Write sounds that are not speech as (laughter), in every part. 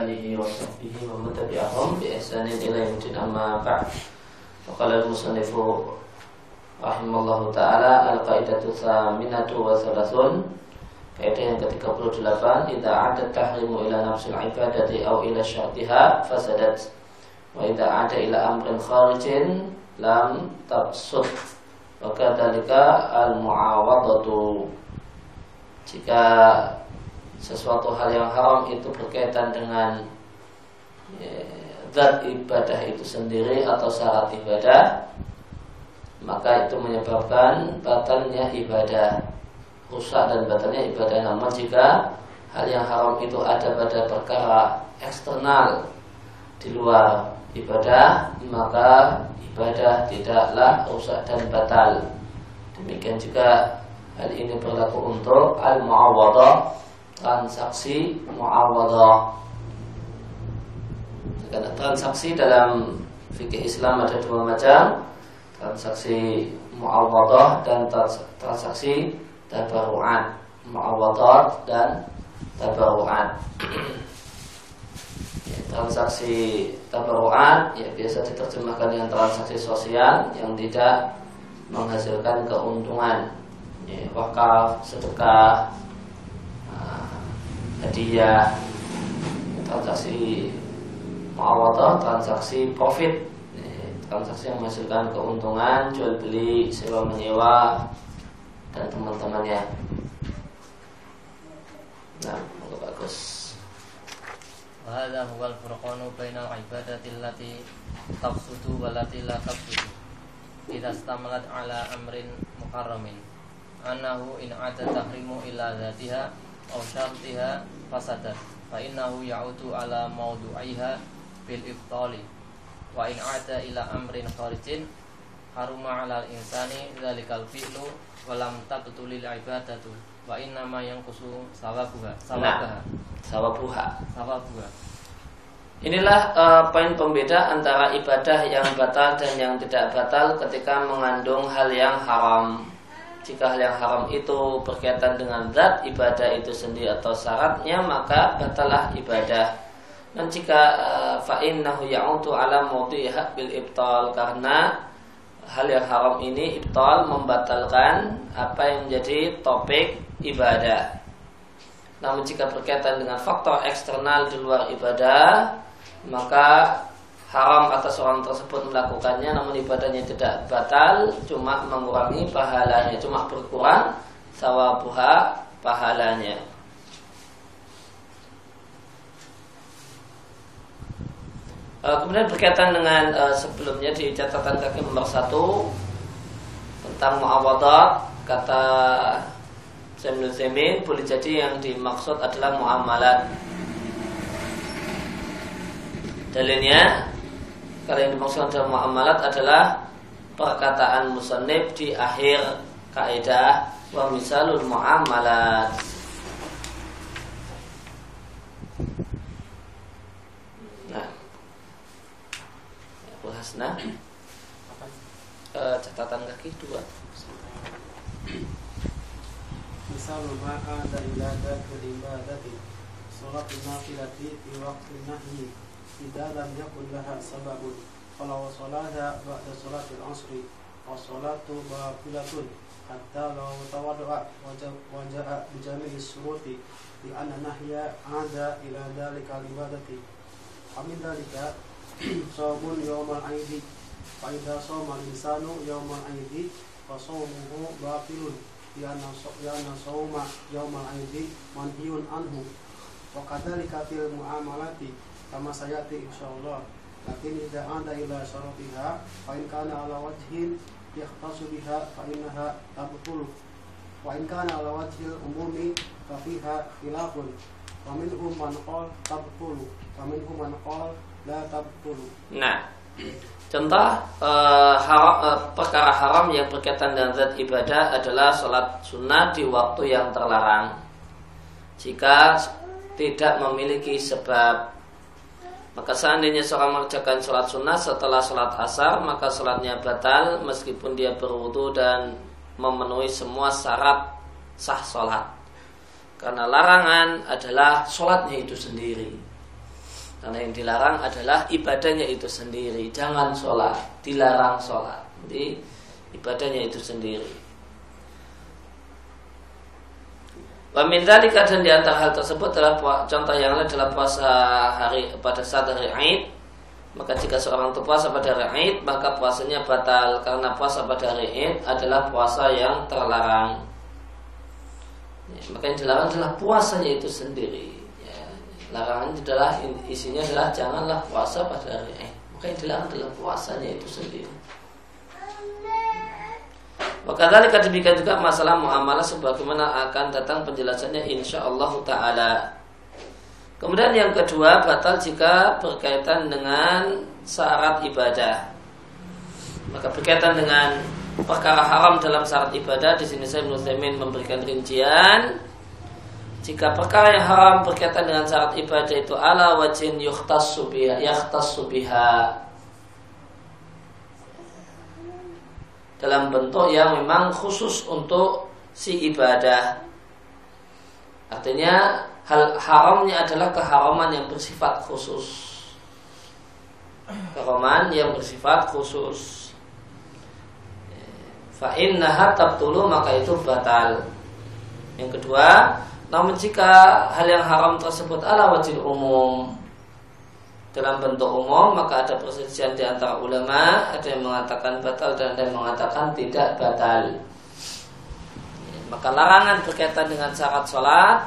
آله وصحبه ومن تبعهم بإحسان إلى يوم الدين أما بعد فقال المصنف رحمه الله تعالى القاعدة الثامنة وثلاثون Kaidah yang ke-38 Idza ada tahrimu ila nafsil ibadati Au ila syartiha fasadat Wa idza ada ila amrin kharijin Lam tabsud Wa kadhalika al-mu'awadatu Jika sesuatu hal yang haram itu berkaitan dengan ya, zat ibadah itu sendiri atau syarat ibadah maka itu menyebabkan batalnya ibadah. Rusak dan batalnya ibadah. Namun jika hal yang haram itu ada pada perkara eksternal di luar ibadah maka ibadah tidaklah rusak dan batal. Demikian juga hal ini berlaku untuk al-mu'awadah transaksi muawadah. Karena transaksi dalam fikih Islam ada dua macam, transaksi muawadah dan transaksi tabaruan. Muawadah dan tabaruan. (clears throat) ya, transaksi tabaruan ya biasa diterjemahkan dengan transaksi sosial yang tidak menghasilkan keuntungan. Ya, wakaf, sedekah, hadiah transaksi muawadah transaksi profit transaksi yang menghasilkan keuntungan jual beli sewa menyewa dan teman-temannya nah itu bagus وهذا هو الفرقان بين العبادة التي تفسد والتي لا تفسد إذا استملت على أمر محرم أنه إن عاد تحرم إلى ذاتها أو شرطها fasadat fa innahu ya'utu ala mawdu'iha bil ibtali wa in ata ila amrin kharijin haruma ala insani dzalikal fi'lu wa lam tabtulil ibadatu wa inna ma yanqusu sawabuha sawabuha. Nah, sawabuha. Sawabuha. Inilah uh, poin pembeda antara ibadah yang batal dan yang tidak batal ketika mengandung hal yang haram jika hal yang haram itu berkaitan dengan zat ibadah itu sendiri atau syaratnya maka batalah ibadah. Dan jika uh, fa'innahu ya'udu ala mawdiha bil ibtal karena hal yang haram ini ibtal membatalkan apa yang menjadi topik ibadah. Namun jika berkaitan dengan faktor eksternal di luar ibadah maka haram atas orang tersebut melakukannya namun ibadahnya tidak batal cuma mengurangi pahalanya cuma berkurang sawabuha pahalanya. E, kemudian berkaitan dengan e, sebelumnya di catatan kaki nomor satu tentang muawadat kata Sayyidul Zemin boleh jadi yang dimaksud adalah muamalat dalilnya kalau yang dimaksud dalam muamalat adalah perkataan musannif di akhir kaidah wa misalul muamalat. وجاء بجميع الشروط لأن النهي عاد إلى ذلك العبادة ومن ذلك صوم يوم العيد فإذا صوم الإنسان يوم العيد فصومه باطل لأن صوم يوم العيد منهي عنه وكذلك في المعاملات kama sayati insyaallah lakin idza anda ila syaratiha fa in kana ala wajhin yahtasu biha fa innaha tabtul wajhil umumi fa fiha khilafun. Wa minhum man qala tabtul wa minhum man qala la tabtul nah Contoh uh, haram, uh, perkara haram yang berkaitan dengan zat ibadah adalah sholat sunnah di waktu yang terlarang. Jika tidak memiliki sebab. Maka seandainya seorang mengerjakan sholat sunnah setelah sholat asar Maka sholatnya batal meskipun dia berwudu dan memenuhi semua syarat sah sholat Karena larangan adalah sholatnya itu sendiri Karena yang dilarang adalah ibadahnya itu sendiri. Jangan sholat, dilarang sholat. Jadi ibadahnya itu sendiri. Wa min dan di hal tersebut adalah contoh yang lain adalah puasa hari pada saat hari Aid. Maka jika seorang puasa pada hari Aid, maka puasanya batal karena puasa pada hari Aid adalah puasa yang terlarang. Ya, maka yang dilarang adalah puasanya itu sendiri. Ya, larangan adalah isinya adalah janganlah puasa pada hari Aid. Maka yang dilarang adalah puasanya itu sendiri. Maka tadi demikian juga masalah muamalah sebagaimana akan datang penjelasannya insya Allah taala. Kemudian yang kedua batal jika berkaitan dengan syarat ibadah. Maka berkaitan dengan perkara haram dalam syarat ibadah di sini saya Muslimin memberikan rincian jika perkara yang haram berkaitan dengan syarat ibadah itu ala wajin yukhtassu biha yakhtassu biha dalam bentuk yang memang khusus untuk si ibadah. Artinya hal haramnya adalah keharaman yang bersifat khusus. Keharaman yang bersifat khusus. Fa innaha tabtulu maka itu batal. Yang kedua, namun jika hal yang haram tersebut ala wajib umum dalam bentuk umum maka ada perselisihan di antara ulama ada yang mengatakan batal dan ada yang mengatakan tidak batal maka larangan berkaitan dengan syarat sholat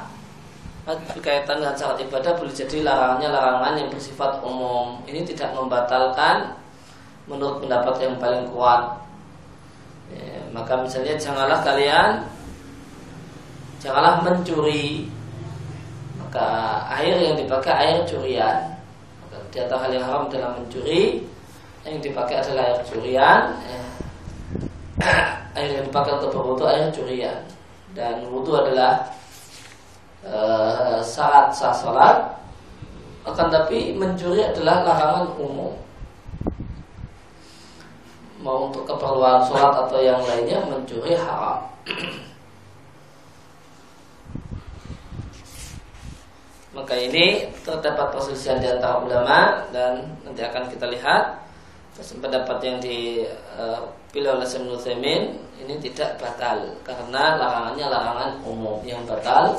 berkaitan dengan syarat ibadah boleh jadi larangannya larangan yang bersifat umum. Ini tidak membatalkan menurut pendapat yang paling kuat. Ya, maka misalnya janganlah kalian janganlah mencuri. Maka air yang dipakai air curian. Di antara hal yang haram dalam mencuri. Yang dipakai adalah air curian. Eh, (coughs) air yang dipakai untuk berwudu air curian. Dan wudu adalah uh, saat sah salat akan tapi mencuri adalah larangan umum. Mau untuk keperluan sholat atau yang lainnya mencuri haram. (clears throat) Maka ini terdapat perselisihan di antara ulama dan nanti akan kita lihat pendapat yang dipilih oleh Syekh Nutaimin ini tidak batal karena larangannya larangan umum. Yang batal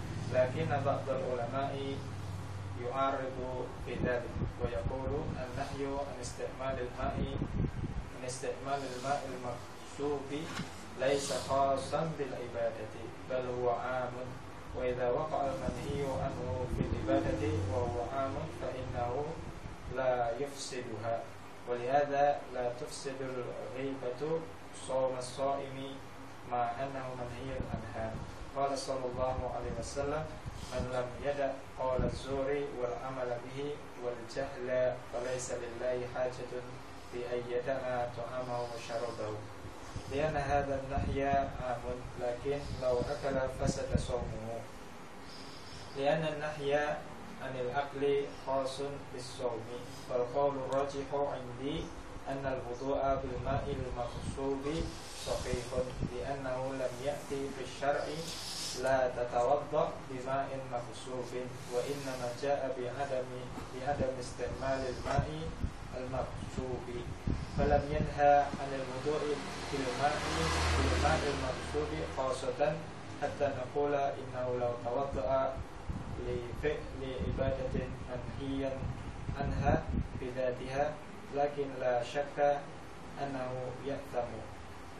لكن بعض العلماء يعارض في ذلك ويقول النهي عن استعمال الماء عن استعمال الماء المكسوب ليس خاصا بالعبادة بل هو عام. وإذا وقع المنهي عنه في العبادة وهو عام فإنه لا يفسدها. ولهذا لا تفسد الغيبة صوم الصائم مع أنه منهي عنها. قال صلى الله عليه وسلم من لم يدع قول الزور والعمل به والجهل فليس لله حاجة في أن يدع طعامه وشربه لأن هذا النهي عام لكن لو أكل فسد صومه. لأن النهي عن الأكل خاص بالصوم فالقول الراجح عندي أن الوضوء بالماء المغصوب صحيح لأنه لم يأتي في الشرع لا تتوضأ بماء مغصوب وإنما جاء بعدم بعدم استعمال الماء المغصوب فلم ينهى عن الوضوء بالماء بالماء المغصوب خاصة حتى نقول إنه لو توضأ لفعل عبادة منهيا عنها بذاتها لكن لا شك أنه يأثم.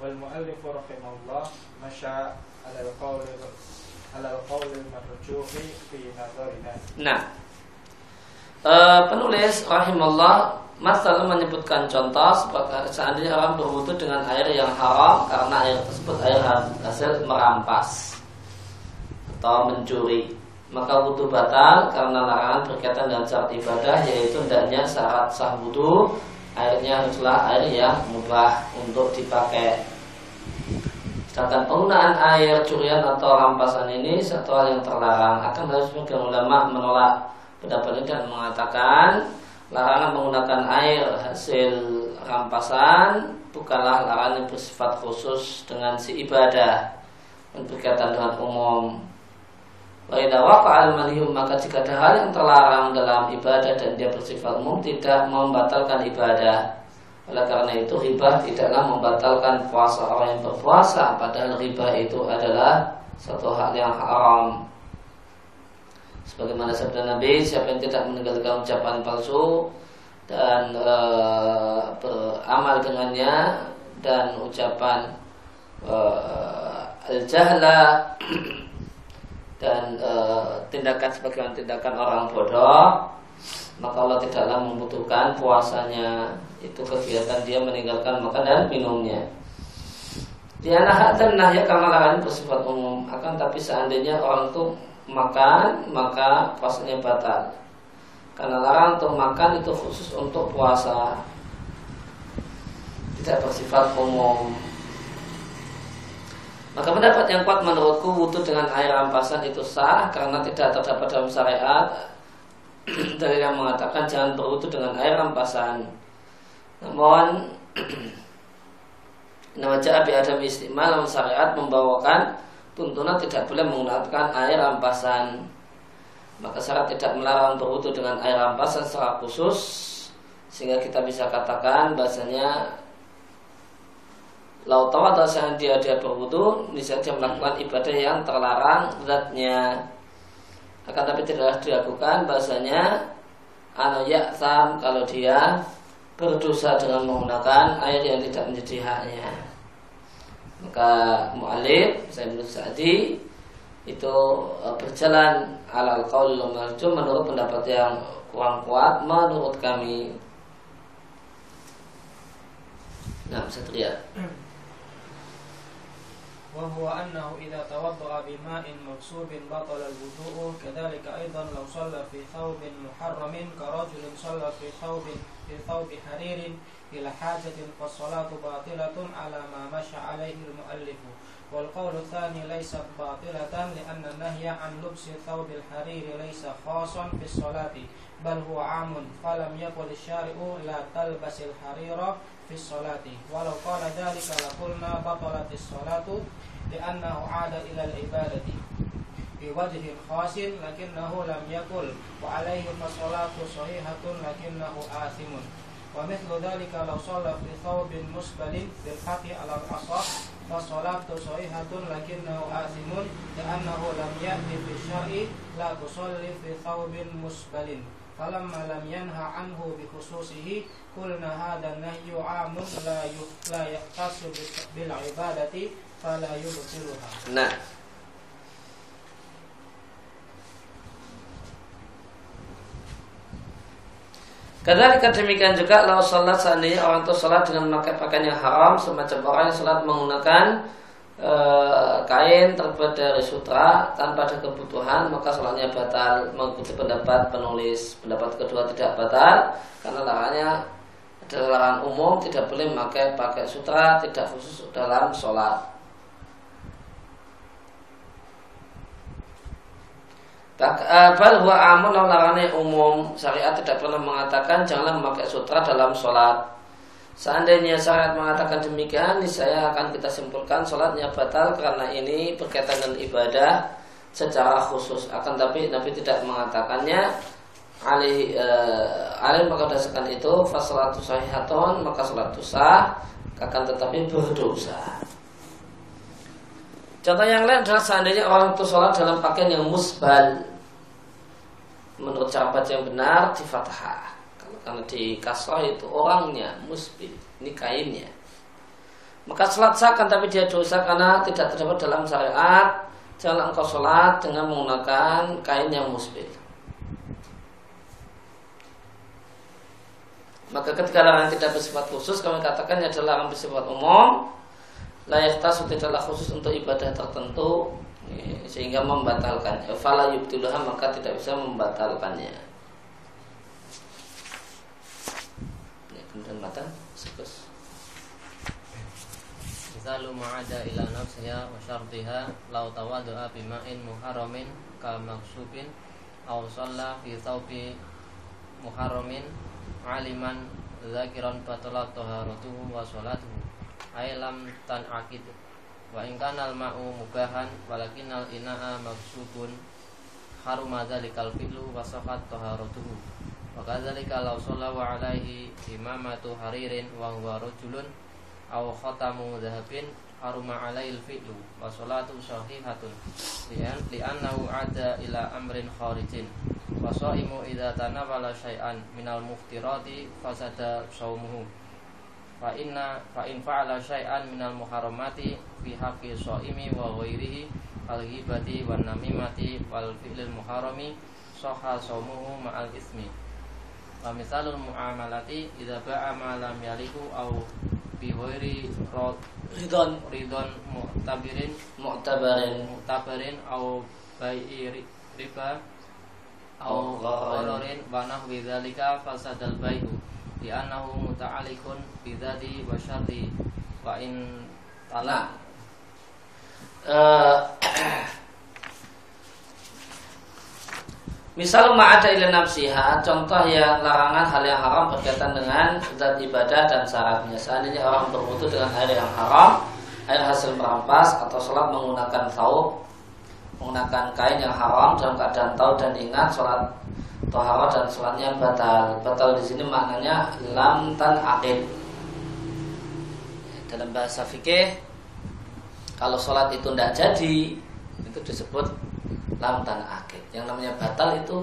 والمؤلف رحمه الله مشى على القول على القول المرجوح في نظرنا. نعم Uh, penulis rahimallah Mas menyebutkan contoh sebagai seandainya orang berwudu dengan air yang haram karena air tersebut air hasil merampas atau mencuri. Maka wudhu batal karena larangan berkaitan dengan syarat ibadah yaitu hendaknya syarat sah wudhu airnya haruslah air yang mubah untuk dipakai. Sedangkan penggunaan air curian atau rampasan ini satu hal yang terlarang. Akan harus sebagian ulama menolak pendapat ini dan mengatakan larangan menggunakan air hasil rampasan bukanlah larangan yang bersifat khusus dengan si ibadah dan berkaitan dengan umum Wa'idha waqa'al manhiyum maka jika ada hal yang terlarang dalam ibadah dan dia bersifat umum tidak membatalkan ibadah. Oleh karena itu riba tidaklah membatalkan puasa orang yang berpuasa padahal riba itu adalah satu hal yang haram. Sebagaimana sabda Nabi, siapa yang tidak meninggalkan ucapan palsu dan e, beramal dengannya dan ucapan e, al-jahla (clears throat) dan e, tindakan sebagaimana tindakan orang bodoh maka Allah tidaklah membutuhkan puasanya itu kegiatan dia meninggalkan makan dan minumnya. Dia nahat dan nahya karena larangan bersifat umum. Akan tapi seandainya orang itu makan maka puasanya batal. Karena larang untuk makan itu khusus untuk puasa. Tidak bersifat umum. Maka pendapat yang kuat menurutku wudhu dengan air rampasan itu sah karena tidak terdapat dalam syariat (clears throat) dari yang mengatakan jangan berwudhu dengan air rampasan. Namun (clears throat) nama Abi Adam istimewa dalam syariat membawakan tuntunan tidak boleh menggunakan air rampasan. Maka syarat tidak melarang berwudhu dengan air rampasan secara khusus sehingga kita bisa katakan bahasanya Lau atau dia dia berwudu, bisa dia melakukan ibadah yang terlarang zatnya. Akan tapi tidaklah dilakukan bahasanya anu yaksam kalau dia berdosa dengan menggunakan air yang tidak menjadi haknya. Maka mu'alif, saya menurut Sa'di itu e, berjalan alal qaul menurut pendapat yang kurang kuat menurut kami. Nah, bisa terlihat. وهو أنه إذا توضأ بماء مغصوب بطل الوضوء كذلك أيضا لو صلى في ثوب محرم كرجل صلى في ثوب في ثوب حرير إلى حاجة فالصلاة باطلة على ما مشى عليه المؤلف. والقول الثاني ليست باطلة لأن النهي عن لبس ثوب الحرير ليس خاصا في الصلاة بل هو عام فلم يقل الشارع لا تلبس الحرير في الصلاة. ولو قال ذلك لقلنا بطلت الصلاة لأنه عاد إلى العبادة بوجه خاص لكنه لم يقل وعليه فالصلاة صحيحة لكنه آثم. ومثل ذلك لو صلى في ثوب مسبل بالحق على الأصح فالصلاة صحيحة لكنه آثم لأنه لم يأتي في لا تصلي في ثوب مسبل. falam malam yanha la la bil ibadati nah. Kadzalika demikian juga lau salat seandainya orang itu salat dengan memakai pakaian yang haram semacam orang yang salat menggunakan e, kain terbuat dari sutra tanpa ada kebutuhan maka salatnya batal mengikuti pendapat penulis pendapat kedua tidak batal karena larangannya adalah larangan umum tidak boleh memakai pakai sutra tidak khusus dalam sholat Eh, bal huwa amun larangannya umum. Syariat tidak pernah mengatakan janganlah memakai sutra dalam sholat. Seandainya syariat mengatakan demikian, saya akan kita simpulkan sholatnya batal karena ini berkaitan dengan ibadah secara khusus. Akan tapi Nabi tidak mengatakannya. Alih uh, alih maka berdasarkan itu fasalatu sahihaton maka sholat sah akan tetapi berdosa. Contoh yang lain adalah seandainya orang itu sholat dalam pakaian yang musbal menurut cara yang benar di fathah karena di kasrah itu orangnya musbil ini kainnya. Maka sholat kan tapi dia dosa karena tidak terdapat dalam syariat. Jangan engkau sholat dengan menggunakan kain yang musbil maka ketika larangan tidak bersifat khusus kami katakan adalah larangan bersifat umum. Layak tasu tidaklah khusus untuk ibadah tertentu sehingga membatalkan fala maka tidak bisa membatalkannya ini kemudian mata sekus Misalu ma'ada ila nafsiha wa syartiha Lau tawadu'a bima'in muharramin Ka maksubin Au shalla fi thawbi muharramin Aliman Zakiran batalat toharatuhu wa sholatuhu Ailam tan akid Wa ingkanal ma'u mubahan Walakinal ina'a maksubun Haruma dhalikal fi'lu wa sakat toharatuhu Wa kadzalika law sholla wa alaihi imamatu haririn wa huwa rajulun aw khatamu dhahabin haruma alail fi'lu wa salatu sahihatun lian li'annahu ada ila amrin kharijin. Wa shaimu idza tanawala syai'an minal muftirati fasada shaumuhu fa inna fa in fa'ala syai'an minal muharramati fi haqqi shaimi wa ghairihi al ghibati wan namimati wal fi'lil muharrami sahha shaumuhu ma'al ismi wa misalul muamalati idza ba'a ma lam yalihu aw bihoiri ridon ridon mu'tabirin mu'tabarin. mu'tabarin au bai'i riba au Au ghararin. wa nahwi dzalika fasadal bai'u di annahu muta'alliqun bi dzati wa syarti wa in Nah, talak (clears throat) eh, Misal ma'ada ila nafsiha Contoh yang larangan hal yang haram berkaitan dengan zat ibadah dan syaratnya. Seandainya orang berwudu dengan air yang haram Air hasil merampas atau sholat menggunakan sauk Menggunakan kain yang haram dalam keadaan tahu dan ingat Sholat tohara dan sholatnya batal. Batal di sini maknanya lam tan aqid Dalam bahasa fikih Kalau sholat itu tidak jadi Itu disebut lam tan akid. Yang namanya batal itu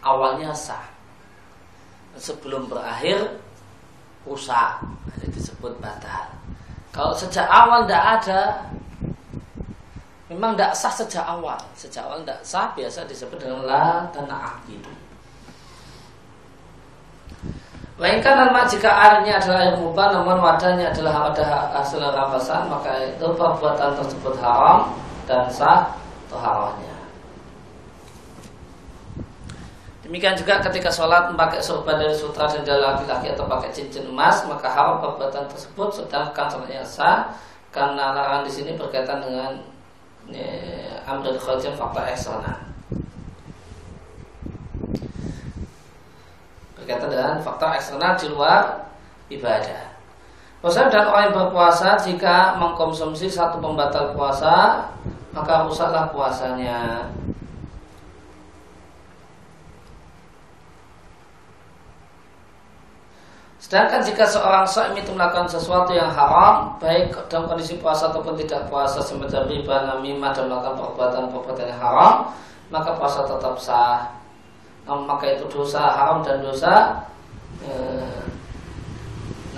awalnya sah. Sebelum berakhir rusak. Itu disebut batal. Kalau sejak awal tidak ada Memang tidak sah sejak awal Sejak awal tidak sah biasa disebut dengan la tan akid. Lainkan alma jika airnya adalah air mubah namun wadahnya adalah wadah hasil rampasan maka itu perbuatan tersebut haram dan sah toharohnya. Demikian juga ketika sholat memakai sorban dari sutra dan laki-laki atau pakai cincin emas maka haram perbuatan tersebut sedangkan sholatnya sah karena larangan di sini berkaitan dengan amdal kharijin fakta eksternal. berkaitan dengan faktor eksternal di luar ibadah. Puasa dan orang yang berpuasa jika mengkonsumsi satu pembatal puasa maka rusaklah puasanya. Sedangkan jika seorang saim itu melakukan sesuatu yang haram, baik dalam kondisi puasa ataupun tidak puasa, semacam riba, namimah dan melakukan perbuatan-perbuatan yang haram, maka puasa tetap sah. Namun maka itu dosa haram dan dosa eh,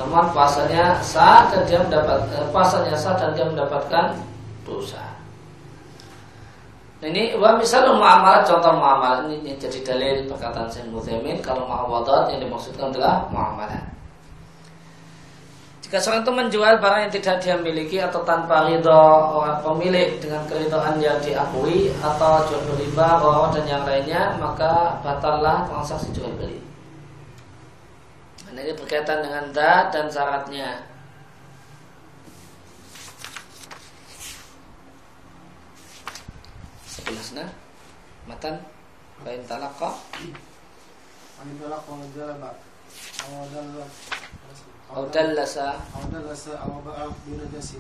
namun puasanya sah dan dia mendapat eh, puasanya sah dan dia mendapatkan dosa. Ini wa misalnya muamalah contoh muamalah ini, ini jadi dalil perkataan Sayyid Muthaimin kalau muawadat yang dimaksudkan adalah muamalah. Jika seorang itu menjual barang yang tidak dia miliki atau tanpa ridho orang pemilik dengan keridhaan yang diakui atau jual beli riba, dan yang lainnya, maka batallah transaksi jual beli. Nah, ini berkaitan dengan zat dan syaratnya. Sebelasnya, matan, lain talakoh, Lain talakoh jual. atau dallasa أو دلس أو باع بنجس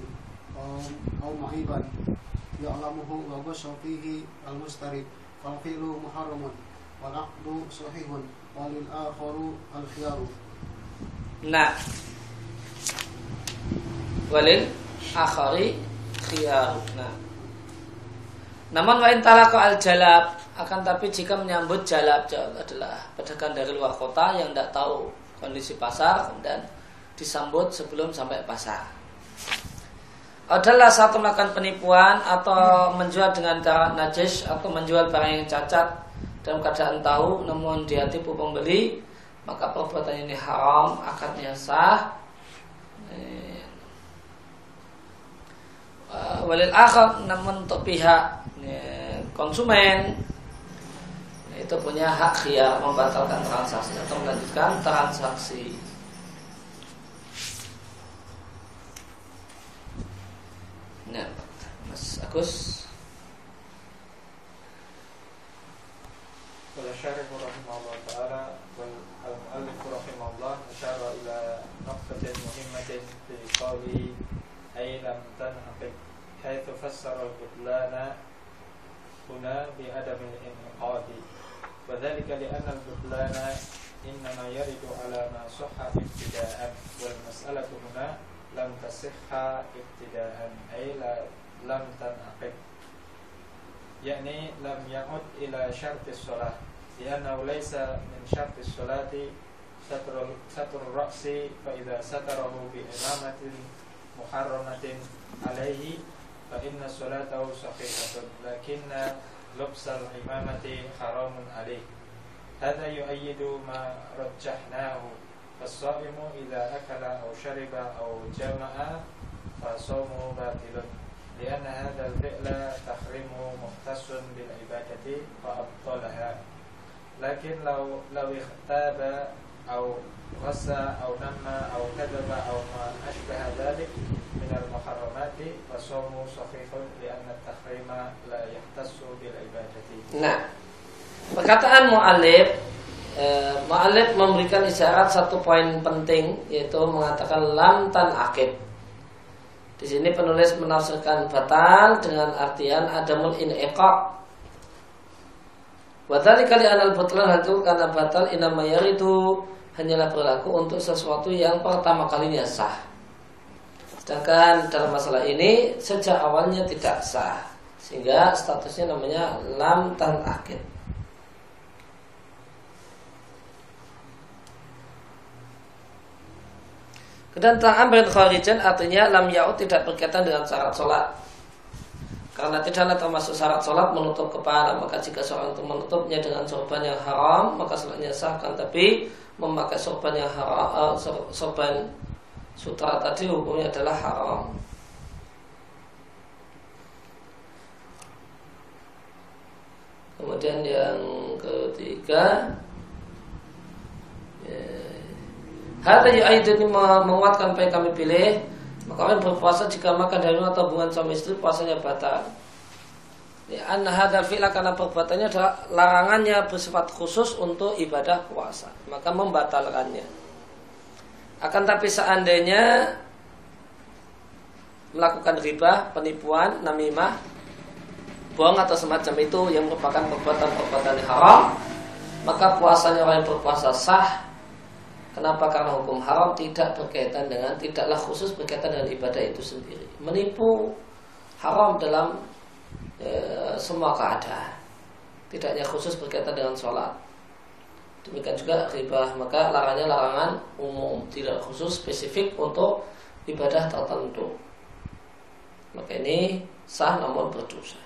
أو أو معيبا يعلمه وغش فيه المشتري فالفعل محرم والعقد صحيح وللآخر الخيار Nah Walil akhari khiyar Nah Namun wa intalaka al jalab akan tapi jika menyambut jalab jalab adalah pedagang dari luar kota yang tidak tahu kondisi pasar dan disambut sebelum sampai pasar. Adalah satu melakukan penipuan atau menjual dengan cara najis atau menjual barang yang cacat dalam keadaan tahu namun dia tipu pembeli maka perbuatan ini haram akadnya sah Eh, walil akhar namun untuk pihak ya, konsumen itu punya hak khiyar membatalkan transaksi atau melanjutkan transaksi. Nah, Mas Agus. قال الشارح رحمه الله تعالى والمؤلف رحمه الله أشار إلى نقطة مهمة في قوله أي لم تنعقد حيث فسر البطلان هنا بعدم الانعقاد وذلك لأن البطلان إنما يرد على ما صح ابتداء والمسألة هنا لم تصح ابتداء أي لم تنعقد. يعني لم يعد إلى شرط الصلاة لأنه ليس من شرط الصلاة ستر ستر الرأس فإذا ستره بإمامة محرمة عليه فإن صلاته صحيحة لكن لبس الإمامة حرام عليه. هذا يؤيد ما رجحناه. فالصائم إذا أكل أو شرب أو جمع فصومه باطل لأن هذا الفعل تحريمه مختص بالعبادة فأبطلها. لكن لو لو اختاب أو غسى أو نمى أو كذب أو ما أشبه ذلك من المحرمات فصومه صحيح لأن التحريم لا يختص بالعبادة. Nah, perkataan mu'alif eh, memberikan isyarat satu poin penting Yaitu mengatakan lam tan akid. Di sini penulis menafsirkan batal Dengan artian adamul in'iqaq Wadali kali anal butlan itu karena batal inamayar itu hanyalah berlaku untuk sesuatu yang pertama kalinya sah. Sedangkan dalam masalah ini sejak awalnya tidak sah, sehingga statusnya namanya lam tan akid. Kemudian ta'amrin kharijan artinya lam yaud tidak berkaitan dengan syarat sholat. Karena tidaklah termasuk syarat sholat menutup kepala Maka jika seorang itu menutupnya dengan sorban yang haram Maka sholatnya sah kan Tapi memakai sorban yang haram uh, Sorban sutra tadi hukumnya adalah haram Kemudian yang ketiga ya, Hata ini menguatkan apa yang kami pilih maka orang berpuasa jika makan dari atau hubungan suami istri puasanya batal. Ya, anna hadal fi'la karena perbuatannya adalah larangannya bersifat khusus untuk ibadah puasa. Maka membatalkannya. Akan tapi seandainya melakukan riba, penipuan, namimah, bohong atau semacam itu yang merupakan perbuatan-perbuatan haram, maka puasanya orang yang berpuasa sah Kenapa? Karena hukum haram tidak berkaitan dengan tidaklah khusus berkaitan dengan ibadah itu sendiri. Menipu haram dalam e, semua keadaan. Tidaknya khusus berkaitan dengan sholat. Demikian juga riba, maka larangannya larangan umum, tidak khusus spesifik untuk ibadah tertentu. Maka ini sah namun berdosa.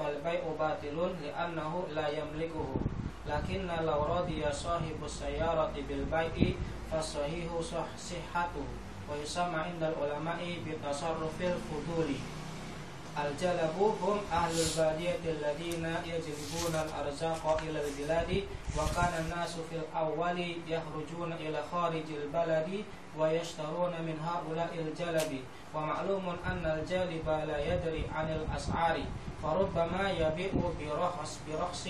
فالبيع باطل لأنه لا يملكه. لكن لو رضي صاحب السيارة بالبيع فالصحيح صحته. ويسمى عند العلماء بتصرف الفضول. الجلب هم أهل البادية الذين يجلبون الأرزاق إلى البلاد وكان الناس في الأول يخرجون إلى خارج البلد ويشترون من هؤلاء الجلب. ومعلوم أن الجالب لا يدري عن الأسعار فربما يبيع برخص برخص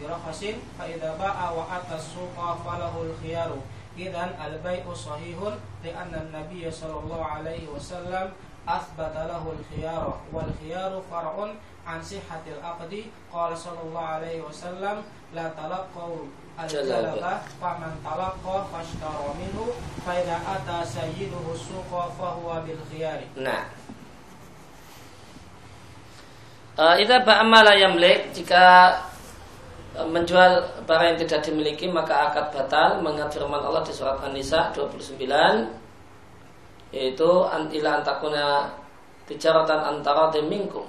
برخص فإذا باع وأتى السوق فله الخيار. إذا البيع صحيح لأن النبي صلى الله عليه وسلم asbata lahul khiyaru wal khiyaru far'un an sihhatil aqdi qala sallallahu alaihi wasallam la al jalaba fa man fashtara minhu fa idza ata sayyiduhu suqa fa huwa nah. Eh, Ida Jika eh, menjual barang yang tidak dimiliki Maka akad batal mengatur Allah di surat An-Nisa 29 yaitu ila antakuna tijaratan antara minkum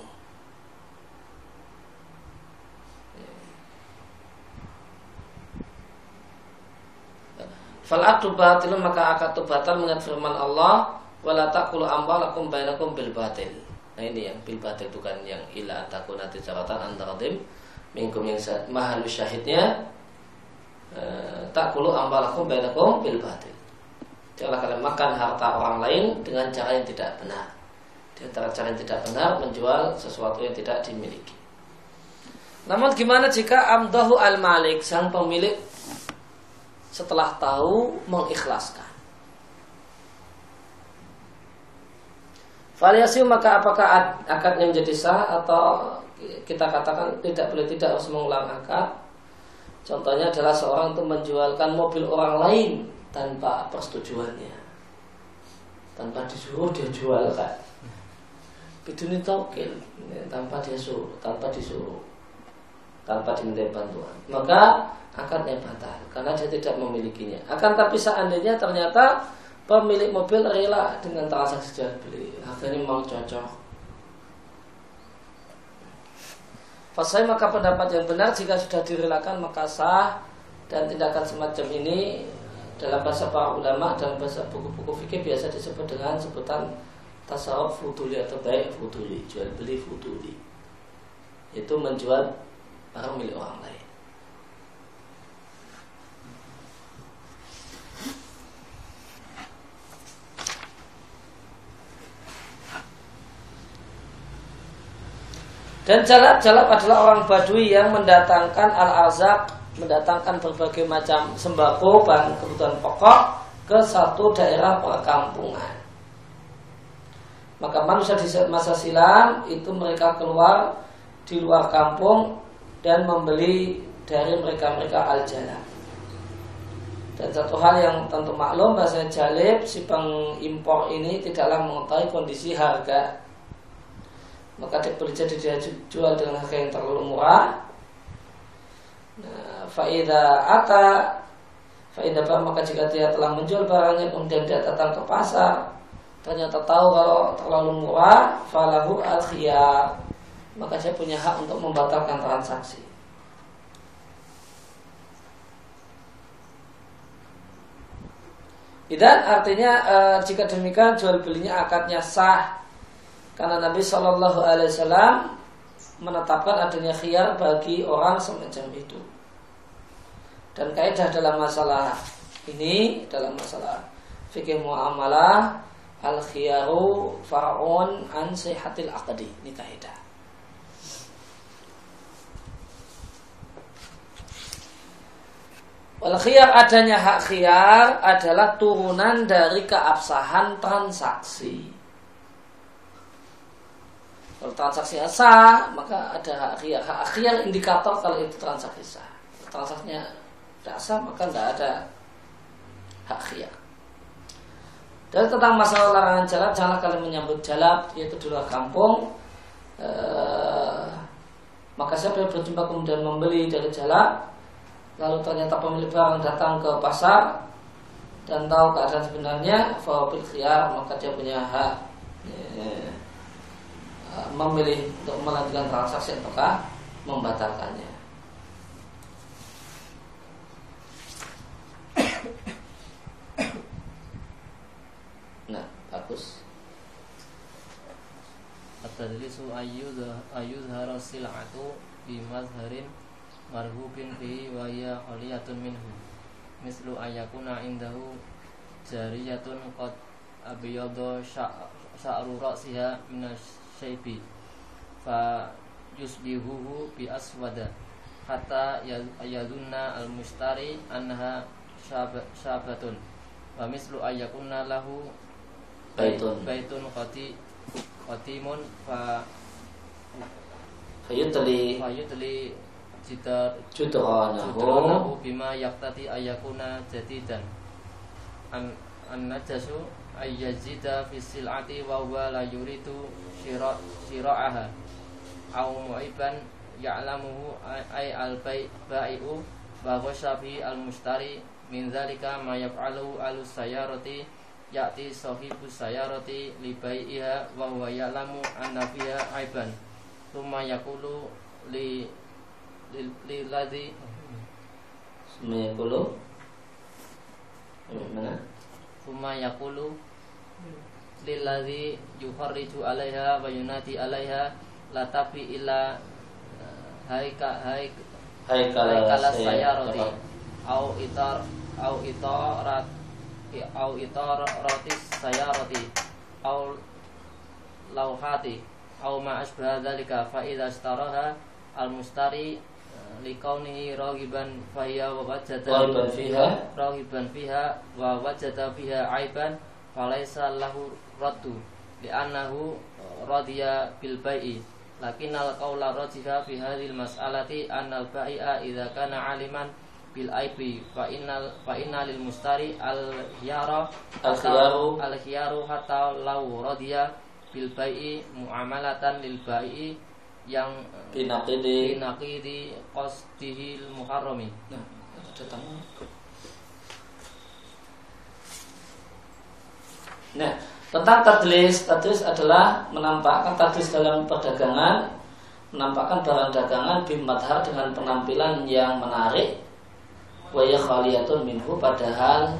Fal batilun maka akad itu batal mengingat firman Allah wala taqulu ambalakum bainakum bil batil. Nah ini yang bil batil bukan yang ila takuna tijaratan antara tim minkum yang mahal syahidnya eh, takulu ambalakum bainakum bil batil. Janganlah kalian makan harta orang lain dengan cara yang tidak benar. Di antara cara yang tidak benar menjual sesuatu yang tidak dimiliki. Namun gimana jika amdahu al-malik sang pemilik setelah tahu mengikhlaskan. Variasi maka apakah akadnya menjadi sah atau kita katakan tidak boleh tidak harus mengulang akad. Contohnya adalah seorang itu menjualkan mobil orang lain tanpa persetujuannya. Tanpa disuruh dia jual kan. Biduni tokil tanpa dia suruh, tanpa disuruh, tanpa diminta bantuan. Maka akadnya batal karena dia tidak memilikinya. Akan tapi seandainya ternyata pemilik mobil rela dengan transaksi jual beli, harganya mau cocok. Fasai maka pendapat yang benar jika sudah direlakan maka sah dan tindakan semacam ini dalam bahasa para ulama dalam bahasa buku-buku fikih biasa disebut dengan sebutan tasawuf fuduli atau baik fuduli jual beli fuduli. Itu menjual barang milik orang lain. Dan jalab-jalab adalah orang badui yang mendatangkan al-arzak, mendatangkan berbagai macam sembako, bahan kebutuhan pokok ke satu daerah perkampungan. Maka manusia di masa silam itu mereka keluar di luar kampung dan membeli dari mereka-mereka al-jalab. Dan satu hal yang tentu maklum bahasa jalib si pengimpor ini tidaklah mengetahui kondisi harga maka boleh jadi dia jual dengan harga yang terlalu murah. Faida ata faida maka jika dia telah menjual barangnya kemudian dia datang ke pasar ternyata tahu kalau terlalu murah falahu al maka saya punya hak untuk membatalkan transaksi. Dan artinya e, jika demikian jual belinya akadnya sah karena Nabi Shallallahu Alaihi Wasallam menetapkan adanya khiyar bagi orang semacam itu. Dan kaidah dalam masalah ini dalam masalah fikih muamalah al khiyaru far'un an sihatil aqdi ini kaidah. Wal khiyar adanya hak khiyar adalah turunan dari keabsahan transaksi. Kalau transaksi sah, maka ada hak akhir. Hak akhir indikator kalau itu transaksi sah. Transaksinya tidak sah, maka tidak ada hak akhir. Dan tentang masalah larangan jalan, janganlah kalian menyambut jalan, yaitu di luar kampung. E, maka siapa yang berjumpa kemudian membeli dari jalan, lalu ternyata pemilik barang datang ke pasar dan tahu keadaan sebenarnya, fawabil khiyar, maka dia punya hak. Ya, memilih untuk melanjutkan transaksi ataukah membatalkannya. Nah, bagus. At-tadlisu ayyudhara sil'atu bi mazharin marhubin fi wa hiya aliyatun minhu. Mislu ayakuna indahu jariyatun qad abiyadha sya'ru ra'siha minas syaibi fa yusbihuhu bi aswada hatta yadunna al mustari anha syabatun wa mislu ayakunna lahu baitun baitun qati qatimun fa fayutli fayutli jidar judranahu. bima yaktati ayakuna jadidan. An an najasu ayyazida fi sil'ati wa huwa la yuridu syira syira'aha aw mu'iban ya'lamuhu ay al bai'u wa ghashafi al mustari min dzalika ma yaf'alu al sayyarati ya'ti sahibu sayyarati li bai'iha wa huwa ya'lamu anna fiha aiban. Thumma yaqulu li lilladzi Mayakulu Mana? Thumma yaqulu lilladzi yuharriju 'alaiha wa yunadi 'alaiha la tabi illa haika haik Haikala haikala sayarati. sayarati. Au itar au itarat au itaratis sayarati au lauhati. Au ma asbaha dzalika fa idza istaraha al mustari likaunihi ragiban fahiya wa wajada Ragiban fiha? ragiban fiha wa wajada fiha aiban falaisa lahu raddu li'annahu radiya bil bai'i. Lakinnal qawla rajiha fi hadhil mas'alati annal bai'a idza kana aliman bil aibi fa innal fa inna lil mustari al khiyara Al-khiyaru. al khiyaru hatta law radiya bil bai'i muamalatan lil bai'i yang Binaqidi binaqidi qasdihil muharrami. Nah, datang Nah, tentang tadlis, tadlis adalah menampakkan tadlis dalam perdagangan, menampakkan barang dagangan bimadhar dengan penampilan yang menarik, waya khaliyatun minhu padahal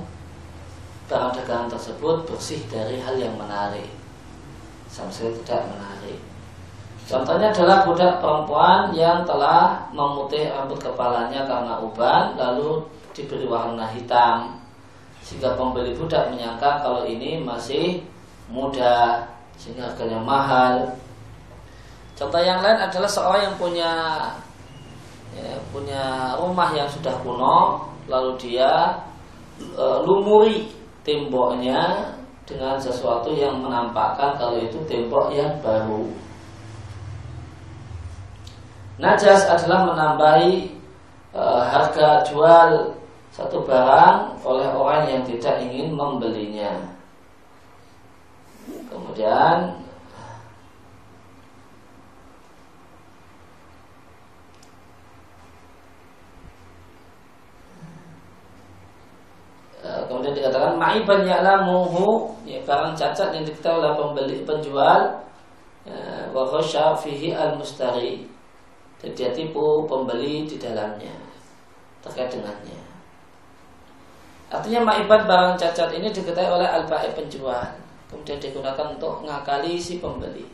barang dagangan tersebut bersih dari hal yang menarik, sama sekali tidak menarik. Contohnya adalah budak perempuan yang telah memutih rambut kepalanya karena uban lalu diberi warna hitam sehingga pembeli budak menyangka kalau ini masih muda sehingga harganya mahal. Contoh yang lain adalah seorang yang punya ya, punya rumah yang sudah kuno lalu dia e, lumuri temboknya dengan sesuatu yang menampakkan kalau itu tembok yang baru. Najas adalah menambahi e, harga jual satu barang oleh orang yang tidak ingin membelinya. Kemudian e, kemudian ma'iban ya'lamuhu ya barang cacat yang diketahui oleh pembeli penjual ya, wa khasya fihi al-mustari dan dia tipu pembeli di dalamnya terkait dengannya. Artinya ma'ibat barang cacat ini diketahui oleh al-ba'i penjual kemudian digunakan untuk ngakali si pembeli.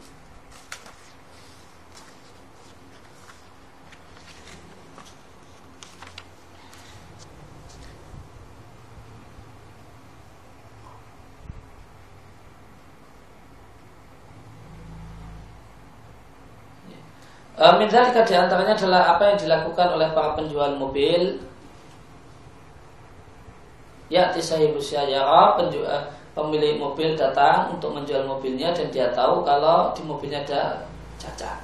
E, Minzalika di antaranya adalah apa yang dilakukan oleh para penjual mobil Ya tisahibu syayara penjual pemilik mobil datang untuk menjual mobilnya dan dia tahu kalau di mobilnya ada cacat.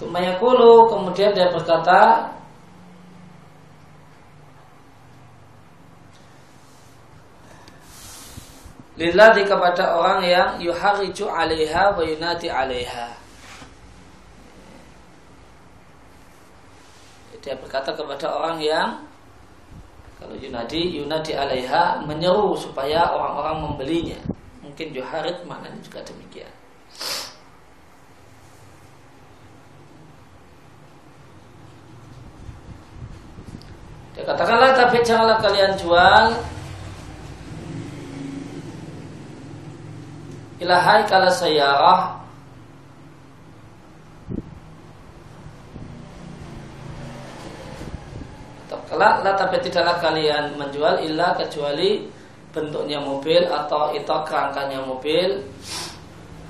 Tumayakulu kemudian dia berkata Lillahi kepada orang yang yuhariju alaiha wa yunadi alaiha Dia berkata kepada orang yang kalau Yunadi, Yunadi alaiha menyeru supaya orang-orang membelinya. Mungkin Juharid maknanya juga demikian. Dia katakanlah tapi janganlah kalian jual ilahai kala sayarah. Kelak lah tapi tidaklah kalian menjual illa kecuali bentuknya mobil atau itu kerangkanya mobil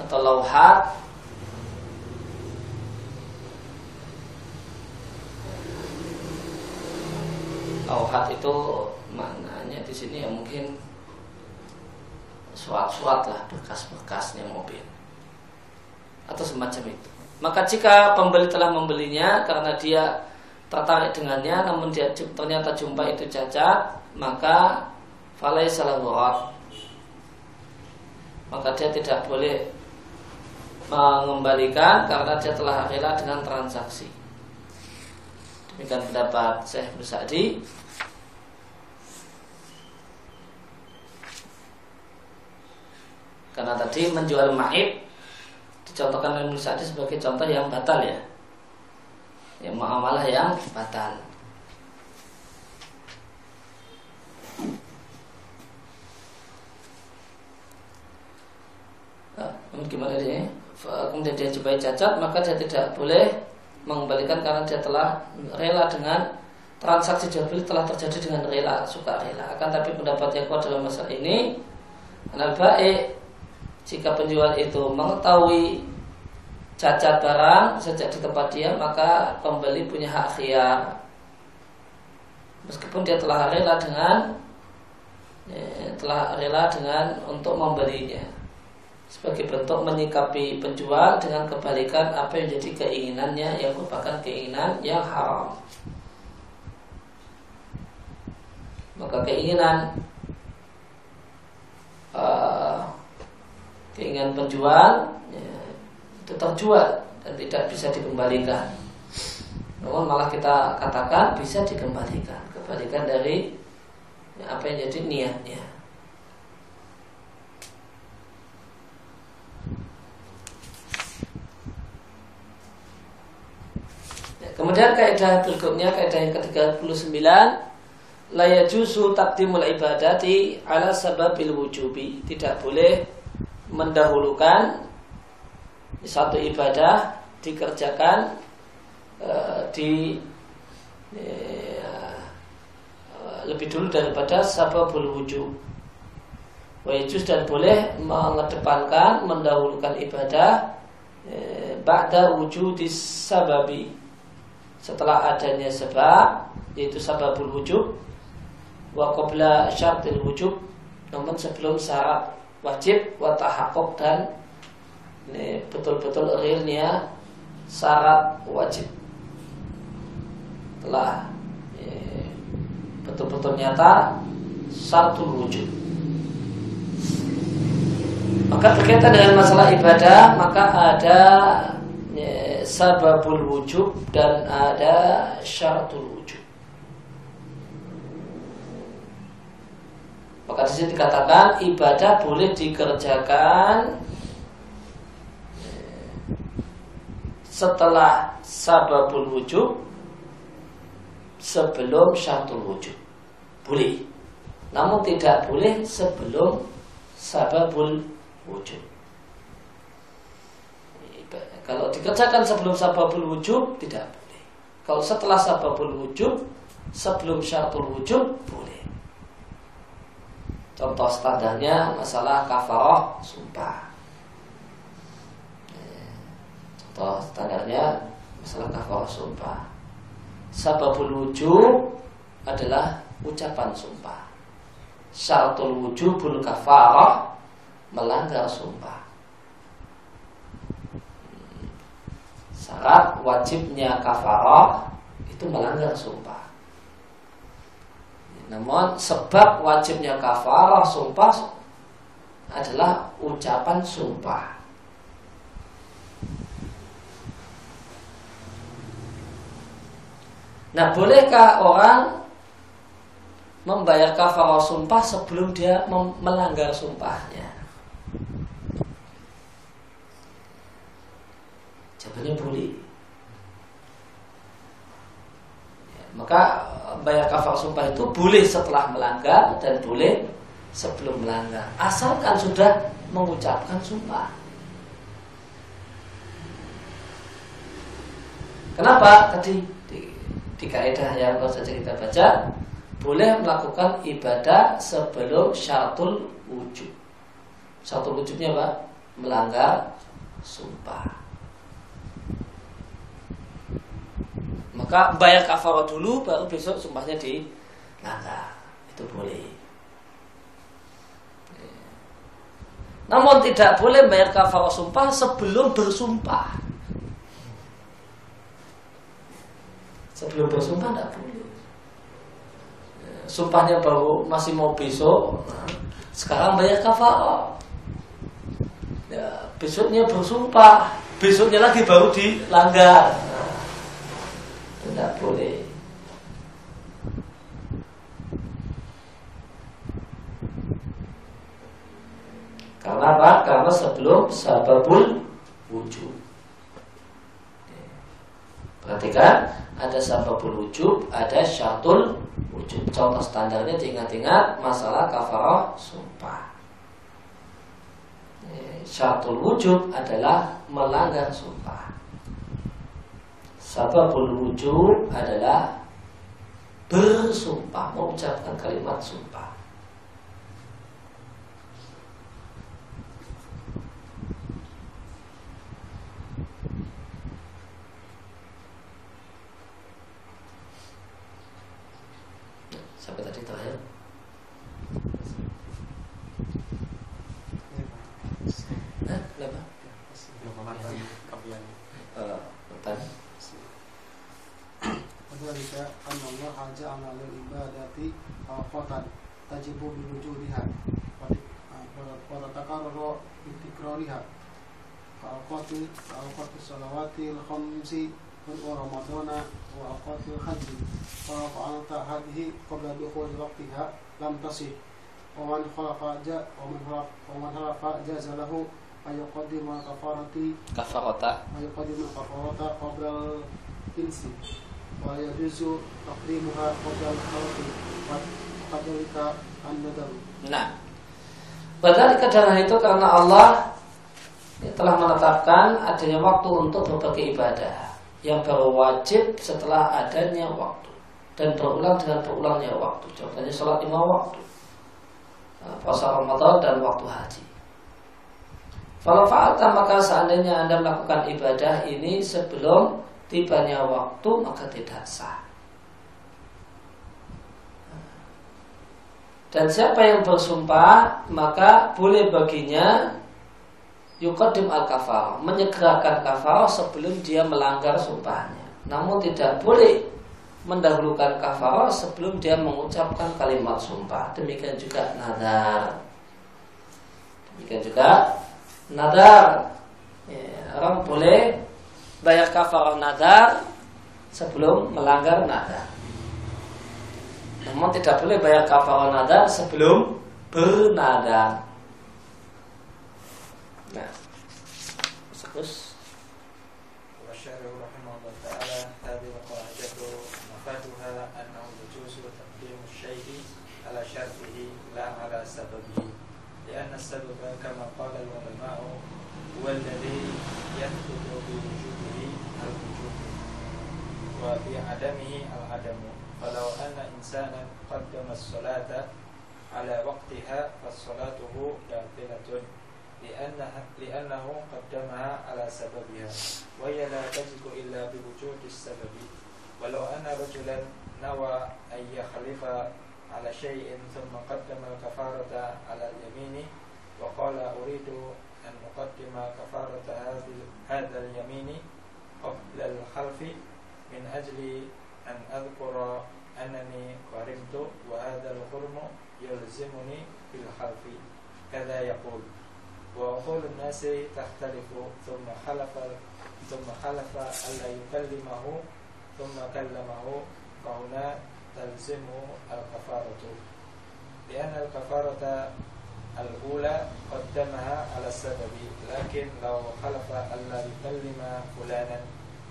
atau lauhat lauhat itu maknanya di sini ya mungkin surat-surat lah bekas-bekasnya mobil. Atau semacam itu. Maka jika pembeli telah membelinya karena dia tertarik dengannya namun dia ternyata jumpa itu cacat, maka falai salah Maka dia tidak boleh mengembalikan karena dia telah rela dengan transaksi. Demikian pendapat Syekh Musadi Karena tadi menjual maib dicontohkan oleh Musadi sebagai contoh yang batal ya. Yang muamalah yang batal. Nah, gimana dia? Kemudian dia jumpai cacat, maka dia tidak boleh mengembalikan karena dia telah rela dengan transaksi jual beli telah terjadi dengan rela suka rela. Akan tapi pendapat yang kuat dalam masalah ini, anal baik jika penjual itu mengetahui cacat barang sejak di tempat dia maka pembeli punya hak khiyar. Meskipun dia telah rela dengan ya, telah rela dengan untuk membelinya. Sebagai bentuk menyikapi penjual dengan kebalikan apa yang jadi keinginannya yang merupakan keinginan yang haram. Maka keinginan uh, keinginan penjual ya, itu terjual dan tidak bisa dikembalikan. Namun malah kita katakan bisa dikembalikan, kebalikan dari ya, apa yang jadi niatnya. Ya, kemudian kaidah berikutnya kaidah yang ke-39 la yajuzu taqdimul ibadati ala sababil wujubi. Tidak boleh mendahulukan satu ibadah dikerjakan uh, di uh, lebih dulu daripada sababul wujud. Wajus dan boleh mengedepankan mendahulukan ibadah eh, ba'da wujudis sababi setelah adanya sebab yaitu sababul wujud wa qabla syartil wujud namun sebelum syarat wajib wa tahaqquk dan ini betul-betul realnya syarat wajib. Telah betul-betul nyata satu wujud. Maka berkaitan dengan masalah ibadah maka ada sababul wujud dan ada syaratul wujud Maka di sini dikatakan ibadah boleh dikerjakan setelah sababul wujud sebelum syatul wujud. Boleh. Namun tidak boleh sebelum sababul wujud. Kalau dikerjakan sebelum sababul wujud tidak boleh. Kalau setelah sababul wujud sebelum syatul wujud boleh. Contoh standarnya masalah kafaroh sumpah. Contoh standarnya masalah kafaroh sumpah. Sababul wujud adalah ucapan sumpah. Syaratul wujubul kafaroh melanggar sumpah. Syarat wajibnya kafaroh itu melanggar sumpah. Namun sebab wajibnya kafarah sumpah adalah ucapan sumpah. Nah, bolehkah orang membayar kafarah sumpah sebelum dia melanggar sumpahnya? Jawabannya boleh. Ya, maka bayar kafar sumpah itu boleh setelah melanggar dan boleh sebelum melanggar. Asalkan sudah mengucapkan sumpah. Kenapa? Tadi di, di kaidah yang baru saja kita baca boleh melakukan ibadah sebelum syaratul wujud. Syaratul wujudnya apa? Melanggar sumpah Maka bayar kafarah dulu baru besok sumpahnya di langgar. Itu boleh. Namun tidak boleh bayar kafarah sumpah sebelum bersumpah. Sebelum bersumpah tidak boleh. Sumpahnya baru masih mau besok, sekarang bayar kafarah. Ya, besoknya bersumpah, besoknya lagi baru dilanggar. Tidak boleh. Karena apa? Karena sebelum sababul wujud. Perhatikan, ada sababul wujud, ada syatul wujud. Contoh standarnya ingat-ingat masalah kafarah sumpah. Syatul wujud adalah melanggar sumpah. Sababul wujud adalah bersumpah, mengucapkan kalimat sumpah. تصح ومن خلق جاء ومن خلق ومن خلق جاز له أن يقدم كفارة كفارة أن يقدم الكفارة قبل الجنس ويجوز تقديمها قبل الخلق وكذلك الندم Nah, Padahal karena itu karena Allah telah menetapkan adanya waktu untuk berbagai ibadah yang baru wajib setelah adanya waktu dan berulang dengan berulangnya waktu. Contohnya sholat lima waktu, nah, puasa Ramadan dan waktu haji. Kalau fa'alta maka seandainya anda melakukan ibadah ini sebelum tibanya waktu maka tidak sah. Dan siapa yang bersumpah maka boleh baginya yukadim al kafar menyegerakan kafar sebelum dia melanggar sumpahnya. Namun tidak boleh mendahulukan kafar sebelum dia mengucapkan kalimat sumpah. Demikian juga nadar. Demikian juga nadar. Ya, orang boleh bayar kafar nadar sebelum melanggar nadar. Namun tidak boleh bayar kafar nadar sebelum bernadar. Nah, terus على سببها وهي لا تجد إلا بوجود السبب. ولو أن رجلا نوى أن يخلف على شيء ثم قدم الكفارة على اليمين وقال أريد أن أقدم كفارة هذا اليمين قبل الخلف من أجل أن أذكر أنني غرمت وهذا الغرم يلزمني بالخلف كذا يقول. وعقول الناس تختلف ثم خلف ثم خلف ألا يكلمه ثم كلمه. فهنا تلزم الكفارة. لأن الكفارة الأولى قدمها على السبب لكن لو خلف ألا يكلم فلانا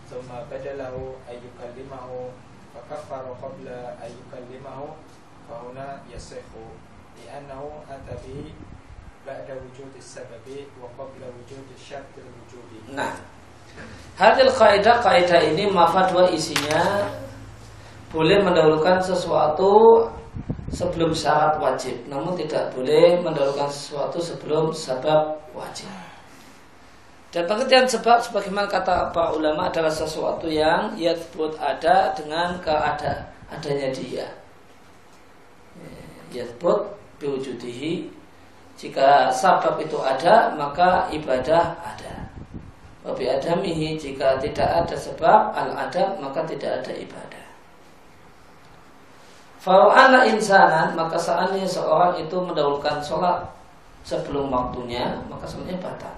ثم بدله أن يكلمه فكفر قبل أن يكلمه فهنا يصح. لأنه أتى به wujudis sababi wa qabla wujudis syartil wujudi. Nah, hadil kaidah kaidah ini mafadwa isinya boleh mendahulukan sesuatu sebelum syarat wajib, namun tidak boleh mendahulukan sesuatu sebelum sebab wajib. Dan pengertian sebab sebagaimana kata para ulama adalah sesuatu yang yatbut ada dengan keadaan adanya dia. Yatbut biwujudihi jika sabab itu ada, maka ibadah ada. Wabi adamihi, jika tidak ada sebab al-adam, maka tidak ada ibadah. Fawana insanan maka seandainya seorang itu mendahulukan sholat sebelum waktunya maka sholatnya batal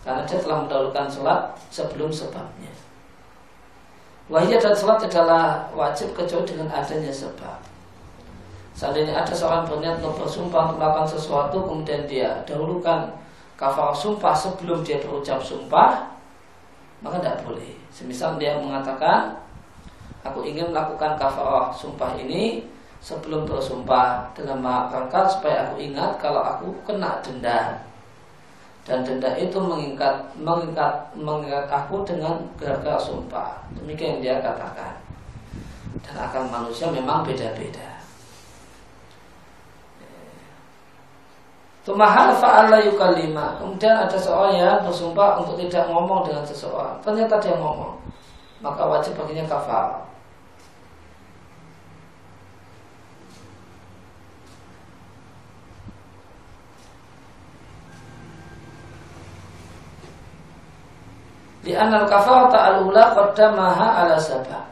karena dia telah mendahulukan sholat sebelum sebabnya. Wahya dan sholat adalah wajib kecuali dengan adanya sebab. Seandainya ada seorang berniat untuk bersumpah untuk melakukan sesuatu kemudian dia dahulukan kafar sumpah sebelum dia berucap sumpah maka tidak boleh. Semisal dia mengatakan aku ingin melakukan kafarah sumpah ini sebelum bersumpah dalam rangka supaya aku ingat kalau aku kena denda. Dan denda itu mengikat mengikat mengikat aku dengan gara-gara sumpah. Demikian dia katakan. Dan akal manusia memang beda-beda Tumahal fa'ala yukalima Kemudian ada seorang yang bersumpah untuk tidak ngomong dengan seseorang Ternyata dia ngomong Maka wajib baginya kafar Di anal kafarata al-ula qaddamaha ala sabah.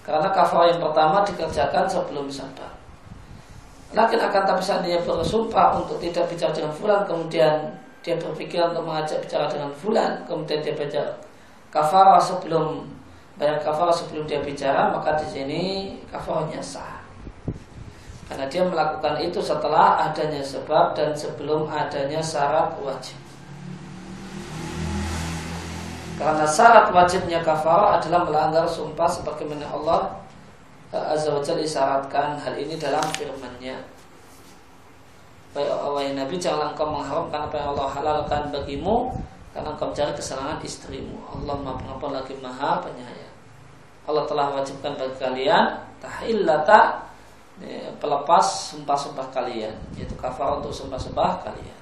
Karena kafar yang pertama dikerjakan sebelum sabah. Lakin akan tapi seandainya bersumpah untuk tidak bicara dengan fulan kemudian dia berpikiran untuk mengajak bicara dengan fulan kemudian dia baca kafarah sebelum bayar kafarah sebelum dia bicara maka di sini kafarahnya sah. Karena dia melakukan itu setelah adanya sebab dan sebelum adanya syarat wajib. Karena syarat wajibnya kafarah adalah melanggar sumpah sebagaimana Allah Azza wa Jalla isyaratkan hal ini dalam firman-Nya. Wahai Nabi janganlah engkau mengharamkan apa yang Allah halalkan bagimu karena engkau mencari kesenangan istrimu. Allah Maha Pengampun lagi Maha Penyayang. Allah telah wajibkan bagi kalian tahillata eh, pelepas sumpah-sumpah kalian yaitu kafar untuk sumpah-sumpah kalian.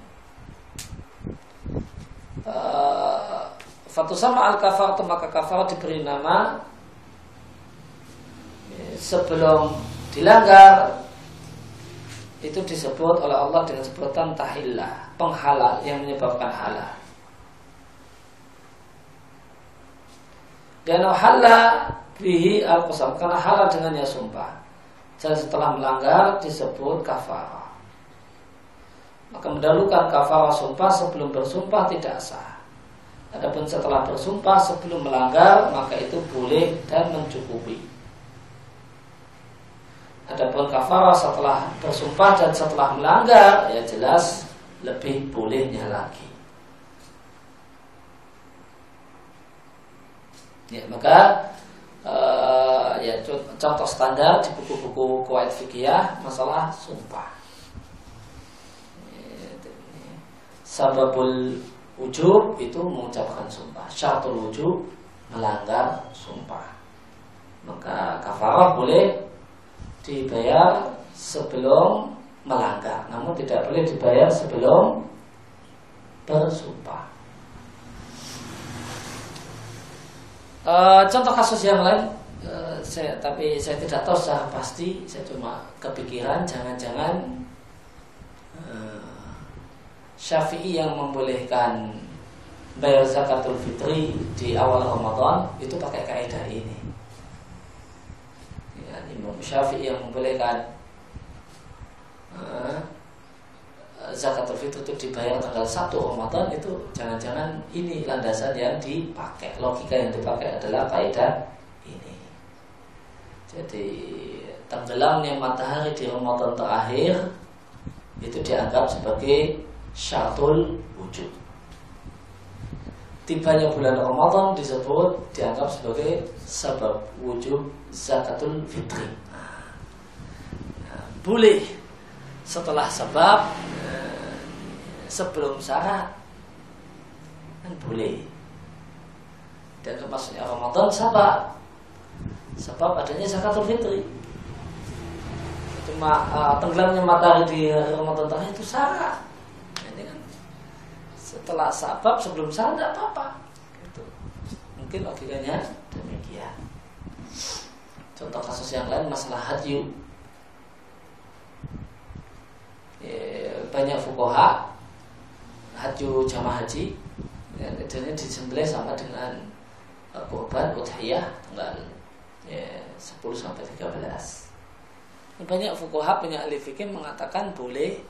Uh, Fatu sama al kafar maka kafar diberi nama sebelum dilanggar itu disebut oleh Allah dengan sebutan tahillah penghalal yang menyebabkan halal. Dan halal bihi al qasam karena halal dengannya sumpah. Dan setelah melanggar disebut kafar maka mendahulukan kafar sumpah sebelum bersumpah tidak sah. Adapun setelah bersumpah sebelum melanggar maka itu boleh dan mencukupi. Adapun kafarah setelah bersumpah dan setelah melanggar ya jelas lebih bolehnya lagi. Ya, maka uh, ya contoh standar di buku-buku kuwait fikih masalah sumpah. Sababul Ujub itu mengucapkan sumpah Syaratul ujub melanggar sumpah Maka kafarah boleh dibayar sebelum melanggar Namun tidak boleh dibayar sebelum bersumpah e, Contoh kasus yang lain e, saya, Tapi saya tidak tahu secara pasti Saya cuma kepikiran Jangan-jangan e, Syafi'i yang membolehkan bayar zakatul fitri di awal Ramadan itu pakai kaidah ini. Imam Syafi'i yang membolehkan uh, zakatul fitri itu dibayar tanggal 1 Ramadan itu jangan-jangan ini landasan yang dipakai. Logika yang dipakai adalah kaidah ini. Jadi tenggelamnya matahari di Ramadan terakhir itu dianggap sebagai syatul wujud. Tibanya bulan Ramadan disebut dianggap sebagai sebab wujud zakatul fitri. Nah, boleh setelah sebab eh, sebelum syarat kan boleh. Dan termasuknya Ramadan sebab sebab adanya zakatul fitri. Cuma uh, tenggelamnya matahari di Ramadan itu syarat setelah sabab sebelum syarat tidak apa-apa. Gitu. mungkin logikanya demikian. Contoh kasus yang lain masalah haji ya, banyak fukoha haji jamaah haji. Ya, dan ini disembelih sama dengan uh, korban udhiyah tanggal ya, 10 sampai 13 banyak fukuhab banyak ahli fikih mengatakan boleh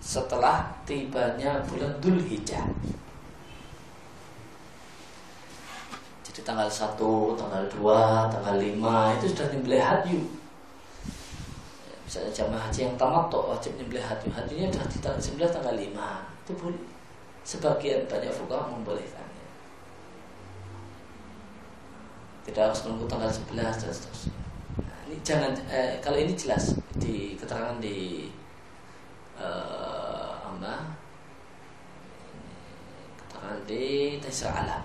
setelah tibanya bulan Dhul Hijjah jadi tanggal 1, tanggal 2, tanggal 5 itu sudah nyembelih hadyu. Ya, misalnya jamaah haji yang tamat wajib nyembelih hadyu. Hadyunya sudah di tanggal tanggal 5 itu boleh. Sebagian banyak fuqaha membolehkannya tidak harus menunggu tanggal 11 dan seterusnya. Nah, ini jangan eh, kalau ini jelas di keterangan di eh, apa keterangan di Tasra Alam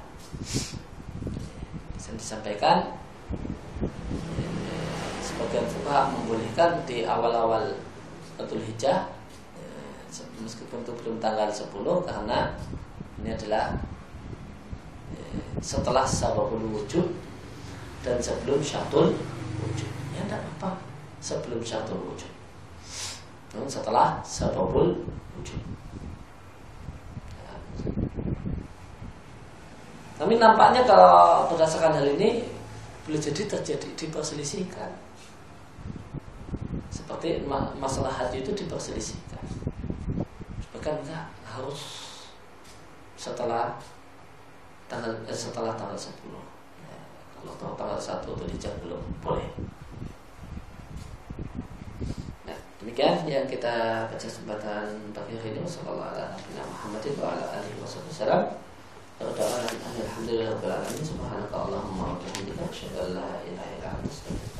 yang disampaikan? Sebagian fuqaha membolehkan di awal-awal Betul Hijjah meskipun itu belum tanggal 10 karena ini adalah setelah sababul wujud dan sebelum syatul wujud. Ya tidak apa sebelum syatul wujud. Setelah sababul wujud tapi nampaknya kalau berdasarkan hal ini boleh jadi terjadi diperselisihkan. Seperti masalah hati itu diperselisihkan. Kan enggak harus setelah tanggal eh, setelah tanggal 10 ya, kalau tahu tanggal 1 atau dijak belum boleh. Nah demikian yang kita baca kesempatan pagi hari ini وتعالى أن الحمد لله رب العالمين سبحانك اللهم وبحمدك أشهد أن لا إله إلا أنت أستغفرك